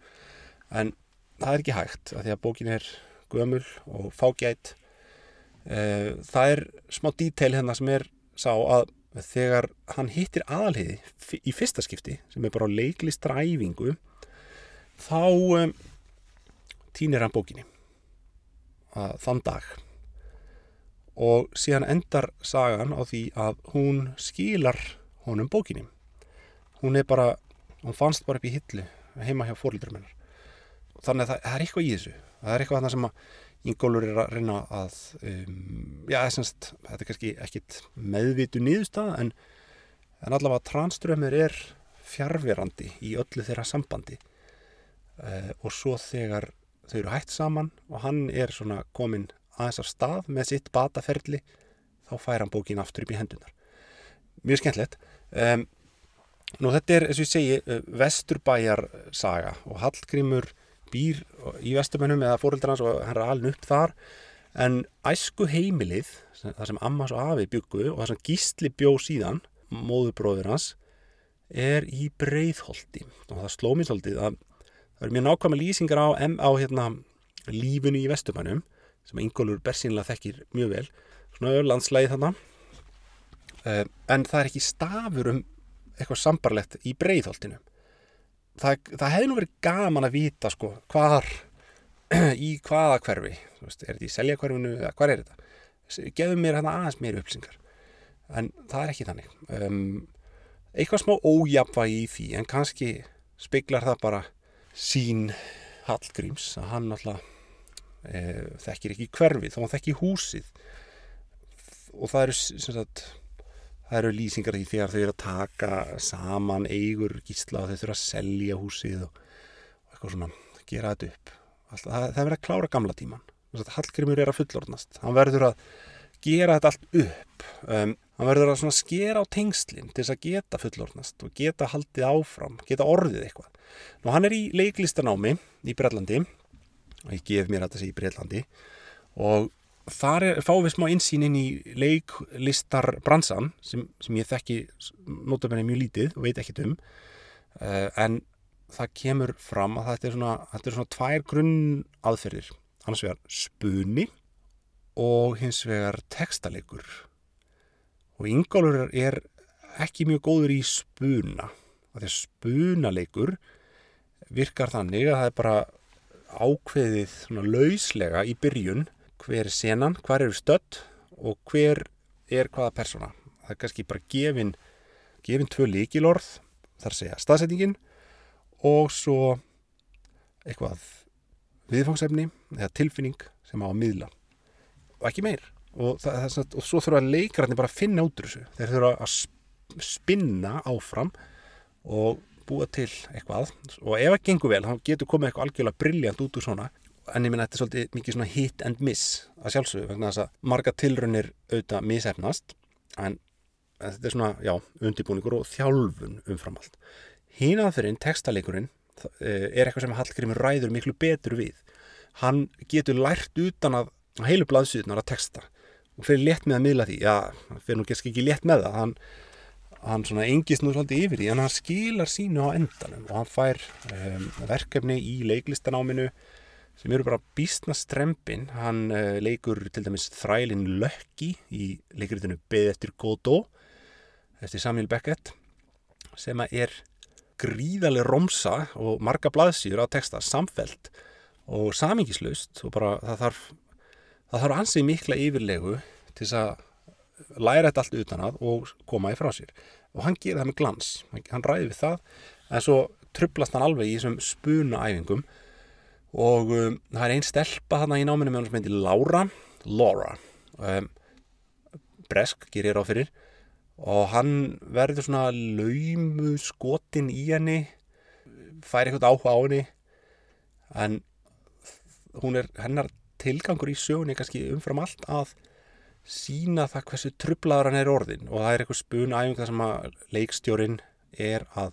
En það er ekki hægt af því að bókin er gömul og fágætt eh, það er smá díteil hérna sem er sá að þegar hann hittir aðalhiði í fyrsta skipti sem er bara leiklistræfingu þá um, týnir hann bókinni að, þann dag. Og síðan endar sagan á því að hún skilar honum bókinni. Hún er bara, hún fannst bara upp í hillu heima hjá fórlítur mennar þannig að það, það er eitthvað í þessu. Það er eitthvað þarna sem að Ingólfur er að reyna að um, já, essenst, þetta er kannski ekkit meðvitu nýðustaf en, en allavega tranströmmur er fjárverandi í öllu þeirra sambandi. Uh, og svo þegar þau eru hægt saman og hann er svona komin aðeins af stað með sitt bataferli þá fær hann bókin aftur upp í hendunar mjög skemmtilegt. Um, Nú þetta er, eins og ég segi, eh, vesturbæjar saga og Hallgrímur býr í vesturbænum eða fóröldar hans og hann er alveg upp þar. En æsku heimilið, það sem Ammas og Afi byggu og það sem Gísli bjó síðan, móðubróður hans, er í breyðholti og það sló mér svolítið að það eru mjög nákvæmlega lýsingar á, á hérna, lífunu í vesturbænum sem Ingólfur Bersínlega þekkir mjög vel, svona landslæði þarna. Eh, en það er ekki stafur um eitthvað sambarlegt í breyðholtinu það, það hefði nú verið gaman að vita sko hvar í hvaða hverfi veist, er þetta í selja hverfinu eða hvað er þetta? Gefum mér hérna aðeins meiri upplýsingar. En það er ekki þannig. Um, eitthvað smá ójapvægi í því en kannski speiklar það bara sín Hallgríms að hann alltaf e, þekkir ekki hverfið þá hann þekkir húsið. Og það eru sem sagt það eru lýsingar því þegar þau eru að taka saman eigur gísla og þau þurfa að selja húsið og, eitthvað svona, gera þetta upp. Alltaf, það, það verður að klára gamla tíman Hallgrimur er að fullordnast hann verður að gera þetta allt upp. Um, hann verður að skera á tengslinn til þess að geta fullordnast og geta haldið áfram, geta orðið eitthvað. Nú hann er í leiklistanámi í Brellandi og ég gef mér þetta í Brellandi og þar er, fáum við smá insýn inn í leiklistar bransan sem, sem ég þekki notabene mjög lítið og veit ekkit um. Uh, en það kemur fram að þetta er svona, þetta er svona tvær grunn aðferðir annars vegar spunni og hins vegar textalegur. Og Ingólfur er ekki mjög góður í spuna. Því að spunalegur virkar þannig að það er bara ákveðið svona lauslega í byrjun hver er senan, hver eru stödd og hver er hvaða persóna. Það er kannski bara gefin, gefin tvö líkilorð, þar segja staðsetningin og svo eitthvað viðfangsefni eða tilfinning sem á að miðla. Og ekki meir. Og, það, það, það, og svo þurfa leikararnir bara að finna út úr þessu. Þeir þurfa að spinna áfram og búa til eitthvað. Og ef það gengur vel þá getur komið eitthvað algjörlega brilljant út úr svona en ég minna þetta er svolítið mikið svona hit and miss að sjálfsögðu vegna þess að marga tilrunir auðvitað misefnast en þetta er svona, já, undibúningur og þjálfun umfram allt. Hín aðferinn, textaleikurinn, eh, er eitthvað sem Hallgrímur ræður miklu betur við. Hann getur lært utan að heilu blaðsýðunar að texta og fyrir létt með að miðla því. Já, fyrir nú kannski ekki létt með það. Hann, hann svona engist nú svolítið yfir því en hann skilar sínu á endanum og hann fær um, verkefni í leiklistanáminu sem eru bara býstna strempin. Hann uh, leikur til dæmis þrælin Lökki í leikritinu Beð eftir Godó eftir Samuel Beckett sem er gríðarlega romsa og marga blaðsýður á texta samfelt og samingislaust og bara það þarf það þarf ansið mikla yfirlegu til þess að læra þetta allt utan að og koma í frá sér. Og hann gerir það með glans, hann ræði við það en svo trublast hann alveg í þessum spuna æfingum og um, það er einn stelpa þarna í náminu með hann sem heitir Laura. Laura. Um, Bresk gerir á fyrir. Og hann verður svona laumu skotin í henni fær eitthvað áhuga á henni. En hún er hennar tilgangur í sögunni kannski umfram allt að sína það hversu trublaður hann er orðin og það er eitthvað spun æfing þar sem að leikstjórin er að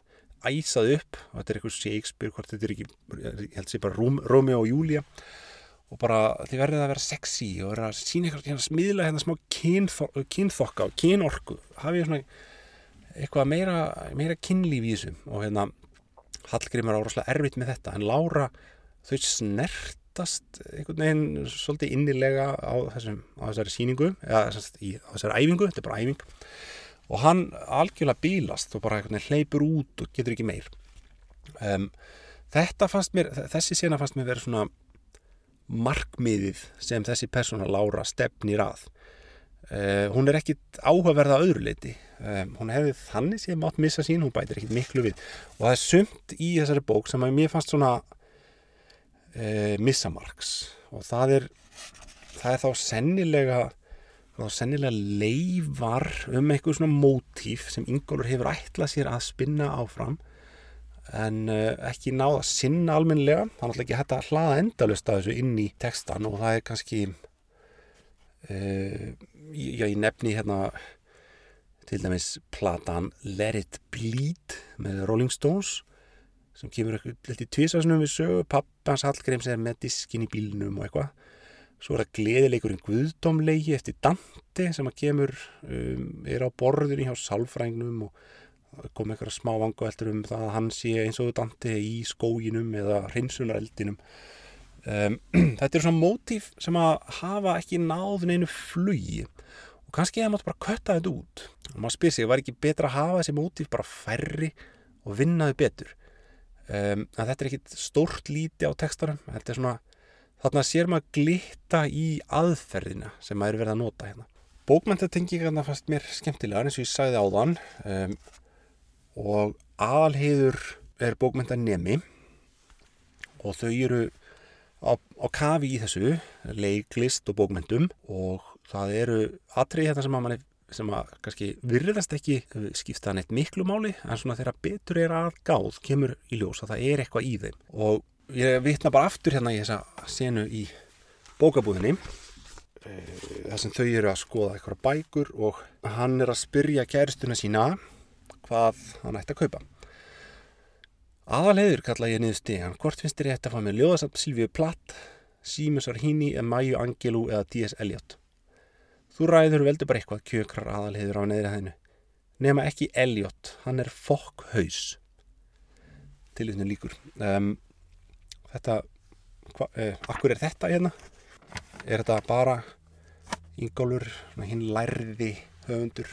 æsað upp og þetta er eitthvað Shakespeare hvort þetta er ekki, ég held sér bara Rómeo og Júlia og bara þið verðið að vera sexy og vera að sína eitthvað hérna smiðla hérna smá kynþokka og kynorku. Hafið svona eitthvað meira, meira kynlíf í þessu? Og hérna Hallgrimur á rosalega erfitt með þetta en Lára þau snertast einhvern veginn svolítið innilega á, þessum, á þessari síningu eða á þessari æfingu, þetta er bara æfing og hann algjörlega bílast og bara hleypur út og getur ekki meir. Um, þetta fannst mér þessi sena fannst mér verið svona markmiðið sem þessi persóna Lára stefnir að. Uh, hún er ekkit áhugaverða öðru leiti um, hún hefði þannig sem átt missa sín, hún bætir ekkit miklu við. Og það er sumt í þessari bók sem að mér fannst svona uh, missamarks og það er það er þá sennilega þá sennilega leifar um eitthvað svona mótíf sem Ingólfur hefur ætlað sér að spinna áfram en uh, ekki náða sinna almenlega, það er alltaf ekki hægt að hlaða endalust að þessu inn í textan og það er kannski uh, já, ég nefni hérna til dæmis platan Let It Bleed með Rolling Stones sem kemur eitthvað tvísasnum við sögu, pappans Hallgríms er með diskin í bílnum og eitthvað svo er það gleðileikurinn Guðdómleiki eftir Dante sem að kemur um, er á borðunni hjá Salfrængnum og kom eitthvað smá vangaveltur um það að hann sé eins og Dante í skóginum eða hreinsunareldinum um, þetta er svona mótíf sem að hafa ekki náðun einu flugi og kannski það mátt bara kötta þetta út. Og maður spyr sig, var ekki betra að hafa þessi mótíf bara færri og vinnaði betur? Um, þetta er ekkit stórt líti á textarum þetta er svona, þarna sér maður glitta í aðferðina sem maður er verið að nota hérna. Bókmyndatengingarna fannst mér skemmtilega eins og ég sagði á þann um, og aðalheiður er bókmyndanemi og þau eru á, á kafi í þessu leiklist og bókmyndum og það eru atrið hérna sem að manni sem að kannski virðast ekki skipta neitt miklu máli en svona þegar betur er að gáð kemur í ljós að það er eitthvað í þeim. Og ég vitna bara aftur hérna í þessa senu í bókabúðinni þar sem þau eru að skoða eitthvað bækur og hann er að spyrja kæristuna sína hvað hann ætti að kaupa. Aðalheður kalla ég niður stegan, hvort finnst þér ég ætti að fá með ljóðasamt Silvíu Platt, Símus Arhini, Maju Angelou eða D.S. Eliot. Þú ræður veldur bara eitthvað kjökrar aðalheður á neðri hæðinu. Nefna ekki Eliot, hann er fokkhaus. Tilvíðinu líkur. Um, þetta, hva, eh, akkur er þetta hérna? Er þetta bara Ingólfur, hinn lærði höfundur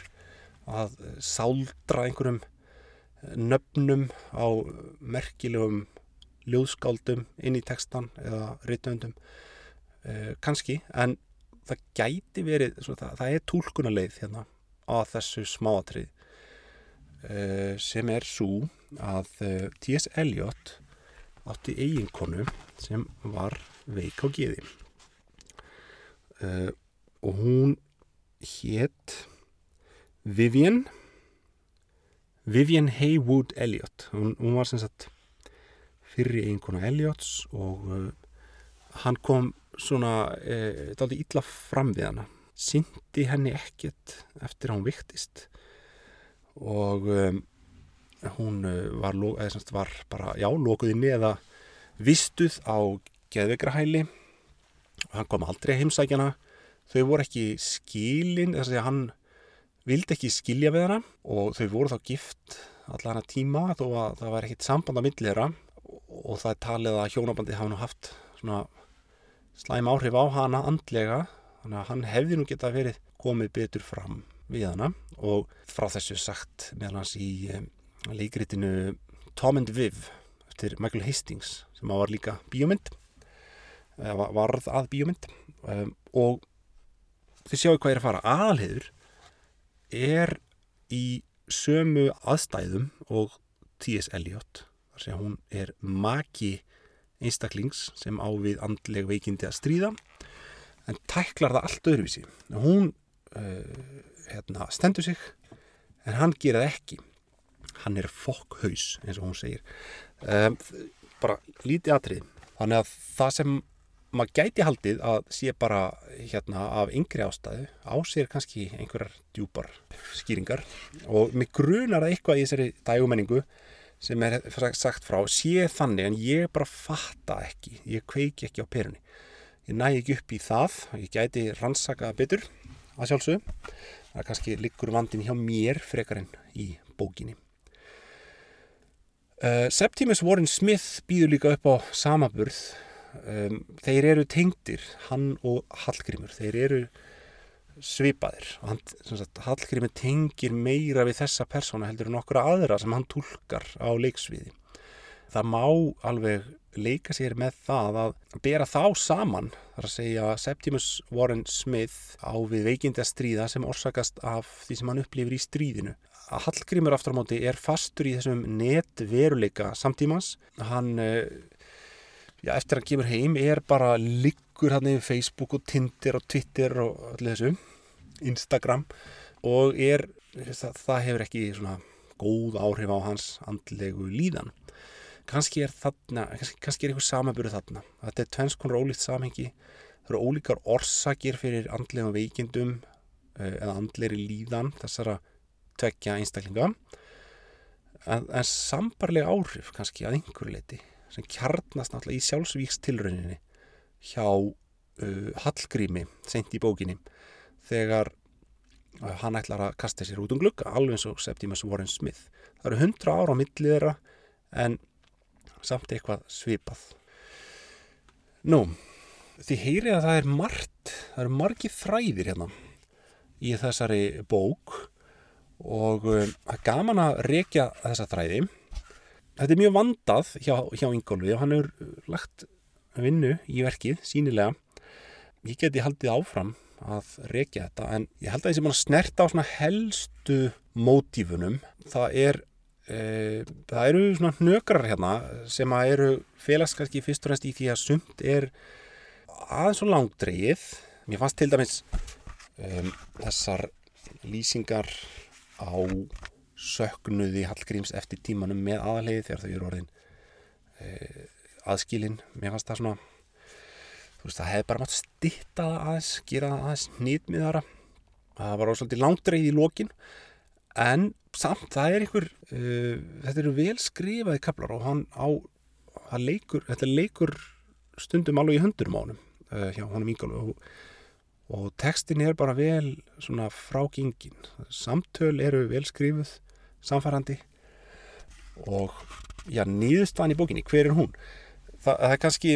að sáldra einhverjum nöfnum á merkilegum ljóðskáldum inn í textan eða rittöndum eh, kannski, en það gæti verið, það, það er tólkunarleið hérna á þessu smáatrið eh, sem er svo að eh, T.S. Eliot átti eiginkonu sem var veik á geði eh, og hún hétt Vivian Vivian Haywood Elliot hún, hún var sem sagt fyrri einkona Elliots og uh, hann kom svona uh, daldi illa fram við hana. Syndi henni ekkert eftir að hún viktist og um, hún uh, var, var bara, já, lokuð inni eða vistuð á geðvegrahæli hann kom aldrei að heimsækjana þau voru ekki skilin þess að hann vildi ekki skilja við hana og þau voru þá gift allan hana tíma þó að það var ekkit samband á milli þeirra. Og það er talið að hjónabandi hafa nú haft svona slæm áhrif á hana andlega þannig að hann hefði nú geta verið komið betur fram við hana. Og frá þessu sagt meðal hans í um, leikritinu Tom and Viv eftir Michael Hastings sem var líka bíómynd eða varð að bíómynd. Um, og þið sjáu hvað er að fara. Aðalheður er í sömu aðstæðum og T.S. Eliot þar sem hún er maki einstaklings sem á við andleg veikindi að stríða en tæklar það allt öðruvísi. Hún uh, hérna, stendur sig en hann gera það ekki hann er fokkhaus eins og hún segir. Um, bara lítið atrið þannig að það sem maður gæti haldið að sé bara hérna af yngri ástæðu á sér kannski einhverjar djúpar skýringar. Og mig grunar að eitthvað í þessari dægumenningu sem er sagt frá sé þannig en ég bara fatta ekki. Ég kveiki ekki á perunni. Ég næ ekki upp í það. Ég gæti rannsaka betur að sjálfsög það kannski liggur vandin hjá mér frekar en í bókinni uh, Septimus Warren Smith býður líka upp á samaburð um, þeir eru tengdir hann og Hallgrímur. Þeir eru svipaðir. Og hann, sagt, Hallgrímur tengir meira við þessa persóna heldur en okkur aðra sem hann tólkar á leiksviði. Það má alveg leika sér með það að bera þá saman þar að segja Septimus Warren Smith á við veikindi að stríða sem orsakast af því sem hann upplifir í stríðinu að Hallgrímur aftur á móti er fastur í þessum netveruleika samtímans. Hann já, eftir að hann kemur heim er bara liggur hann yfir Facebook og Tinder og Twitter og allir þessu Instagram og er það, það hefur ekki svona góð áhrif á hans andlegu líðan. Kannski er þarna kannski, kannski er eitthvað samanbyrðu þarna. Þetta er tvennskon rólíkt samhengi. Það eru ólíkar orsakir fyrir andlegum veikindum eða andlegri líðan þessara tvekja einstaklinga. En, en sambarlega áhrif kannski að einhverju leiti sem kjarnast náttúrulega í sjálfsvíkstilrauninni hjá uh, Hallgrími sent í bókinni þegar uh, hann ætlar að kasta sér út um glugga alveg eins og Septimus Warren Smith. Það eru hundra ára á millið þeirra en samt eitthvað svipað. Nú, þið heyrið að það er margt það eru margi þræðir hérna í þessari bók og um, það er gaman að rekja þessa þræði. Þetta er mjög vandað hjá, hjá Ingólfi og hann hefur lagt vinnu í verkið, sínilega ég geti haldið áfram að rekja þetta en ég held að ég sem að snerta á svona helstu mótífunum. Það er e, það eru svona hnökrar hérna sem að eru félags kannski fyrst og næst í því að sumt er aðeins og langdreið mér fannst til dæmis um, þessar lýsingar á söknuði Hallgríms eftir tímanum með aðalegi þegar þau eru orðin e, aðskilin. Mér fannst það svona þú veist það hefði bara mátt stitta það aðeins gera aðeins nýtmiðara. Það var svolítið langdreið í lokin en samt það er einhver uh, þetta eru vel skrifaði kaplar og hann á leikur, þetta leikur stundum alveg í hundurum á honum uh, hjá honum Ingólu og, og textin er bara vel svona frágingin samtöl eru vel skrifuð samfærandi og já, nýðustan í bókinni, hver er hún? Þa, það er kannski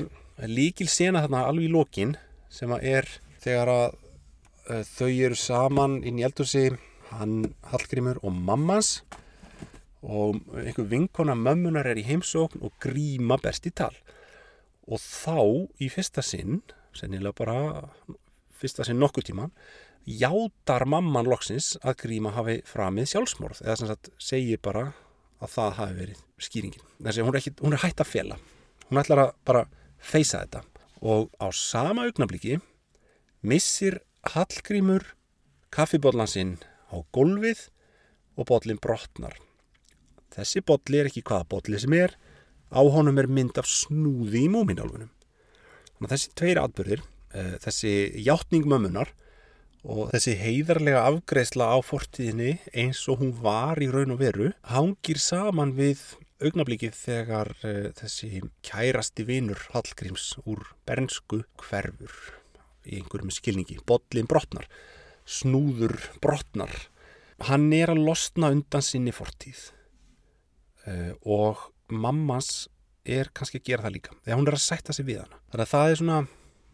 líkil sena þarna alveg í lokin sem að er þegar að uh, þau eru saman inn í eldursi hann Hallgrímur og mammans og einhver vinkona mömmunar er í heimsókn og gríma best í tal. Og þá í fyrsta sinn sennilega bara fyrsta sinn nokkuð tíma játar mamman loksins að gríma hafi framið sjálfsmorð eða sem sagt segir bara að það hafi verið skýringin. Þessi hún er, ekki, hún er hægt að fela. Hún ætlar að bara feysa þetta. Og á sama augnabliki missir Hallgrímur kaffibóllansinn á gólfið og bollin brotnar. Þessi bolli er ekki hvaða bolli sem er á honum er mynd af snúði í múminálfunum þannig að þessi tveir atbyrðir þessi hjáttning mömmunar og þessi heiðarlega afgreðsla á fortíðinni eins og hún var í raun og veru hangir saman við augnablíkið þegar uh, þessi kærasti vinur Hallgríms úr bernsku hverfur í einhverjum skilningi, botlin brotnar snúður brotnar. Hann er að losna undan sinni fortíð uh, og mammas er kannski að gera það líka þegar hún er að sætta sig við hana. Þannig að það er svona,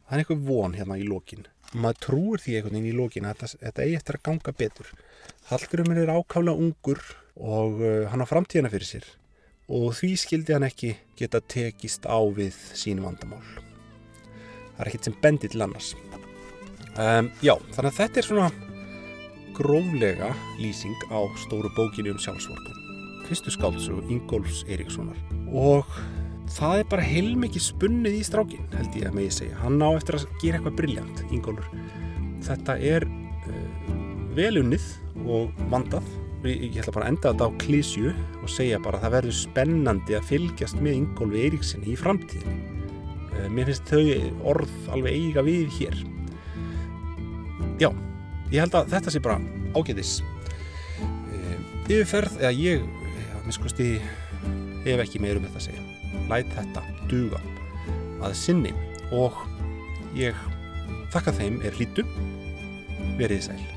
það er eitthvað von hérna í lokin. Maður trúir því einhvern veginn í lokin að þetta, eigi eftir að ganga betur. Hallgrímur er ákála ungur og uh, hann á framtíðana fyrir sér og því skildi hann ekki geta tekist á við sín vandamál. Það er ekkert sem bendi til annars. Um, já, þannig að þetta er svona gróflega lýsing á stóru bókinu um sjálfsvortum fyrstu skáldsögu Ingólfs Eiríkssonar. Og það er bara heilmikið spunnið í strákin held ég að megi segja, hann á eftir að gera eitthvað brilljant, Ingólfur. Þetta er uh, velunnið og vandað. Ég ætla bara að enda þetta á klísju og segja bara að það verður spennandi að fylgjast með Ingólfi Eiríksinni í framtíðin uh, mér finnst þau orð alveg eiga við hér. Já, ég held að þetta sé bara ágæðis uh, yfirferð, eða ég miskusti hef ekki meir um þetta að segja læt þetta duga að sinni. Og ég þakka þeim er hlítu verið sæl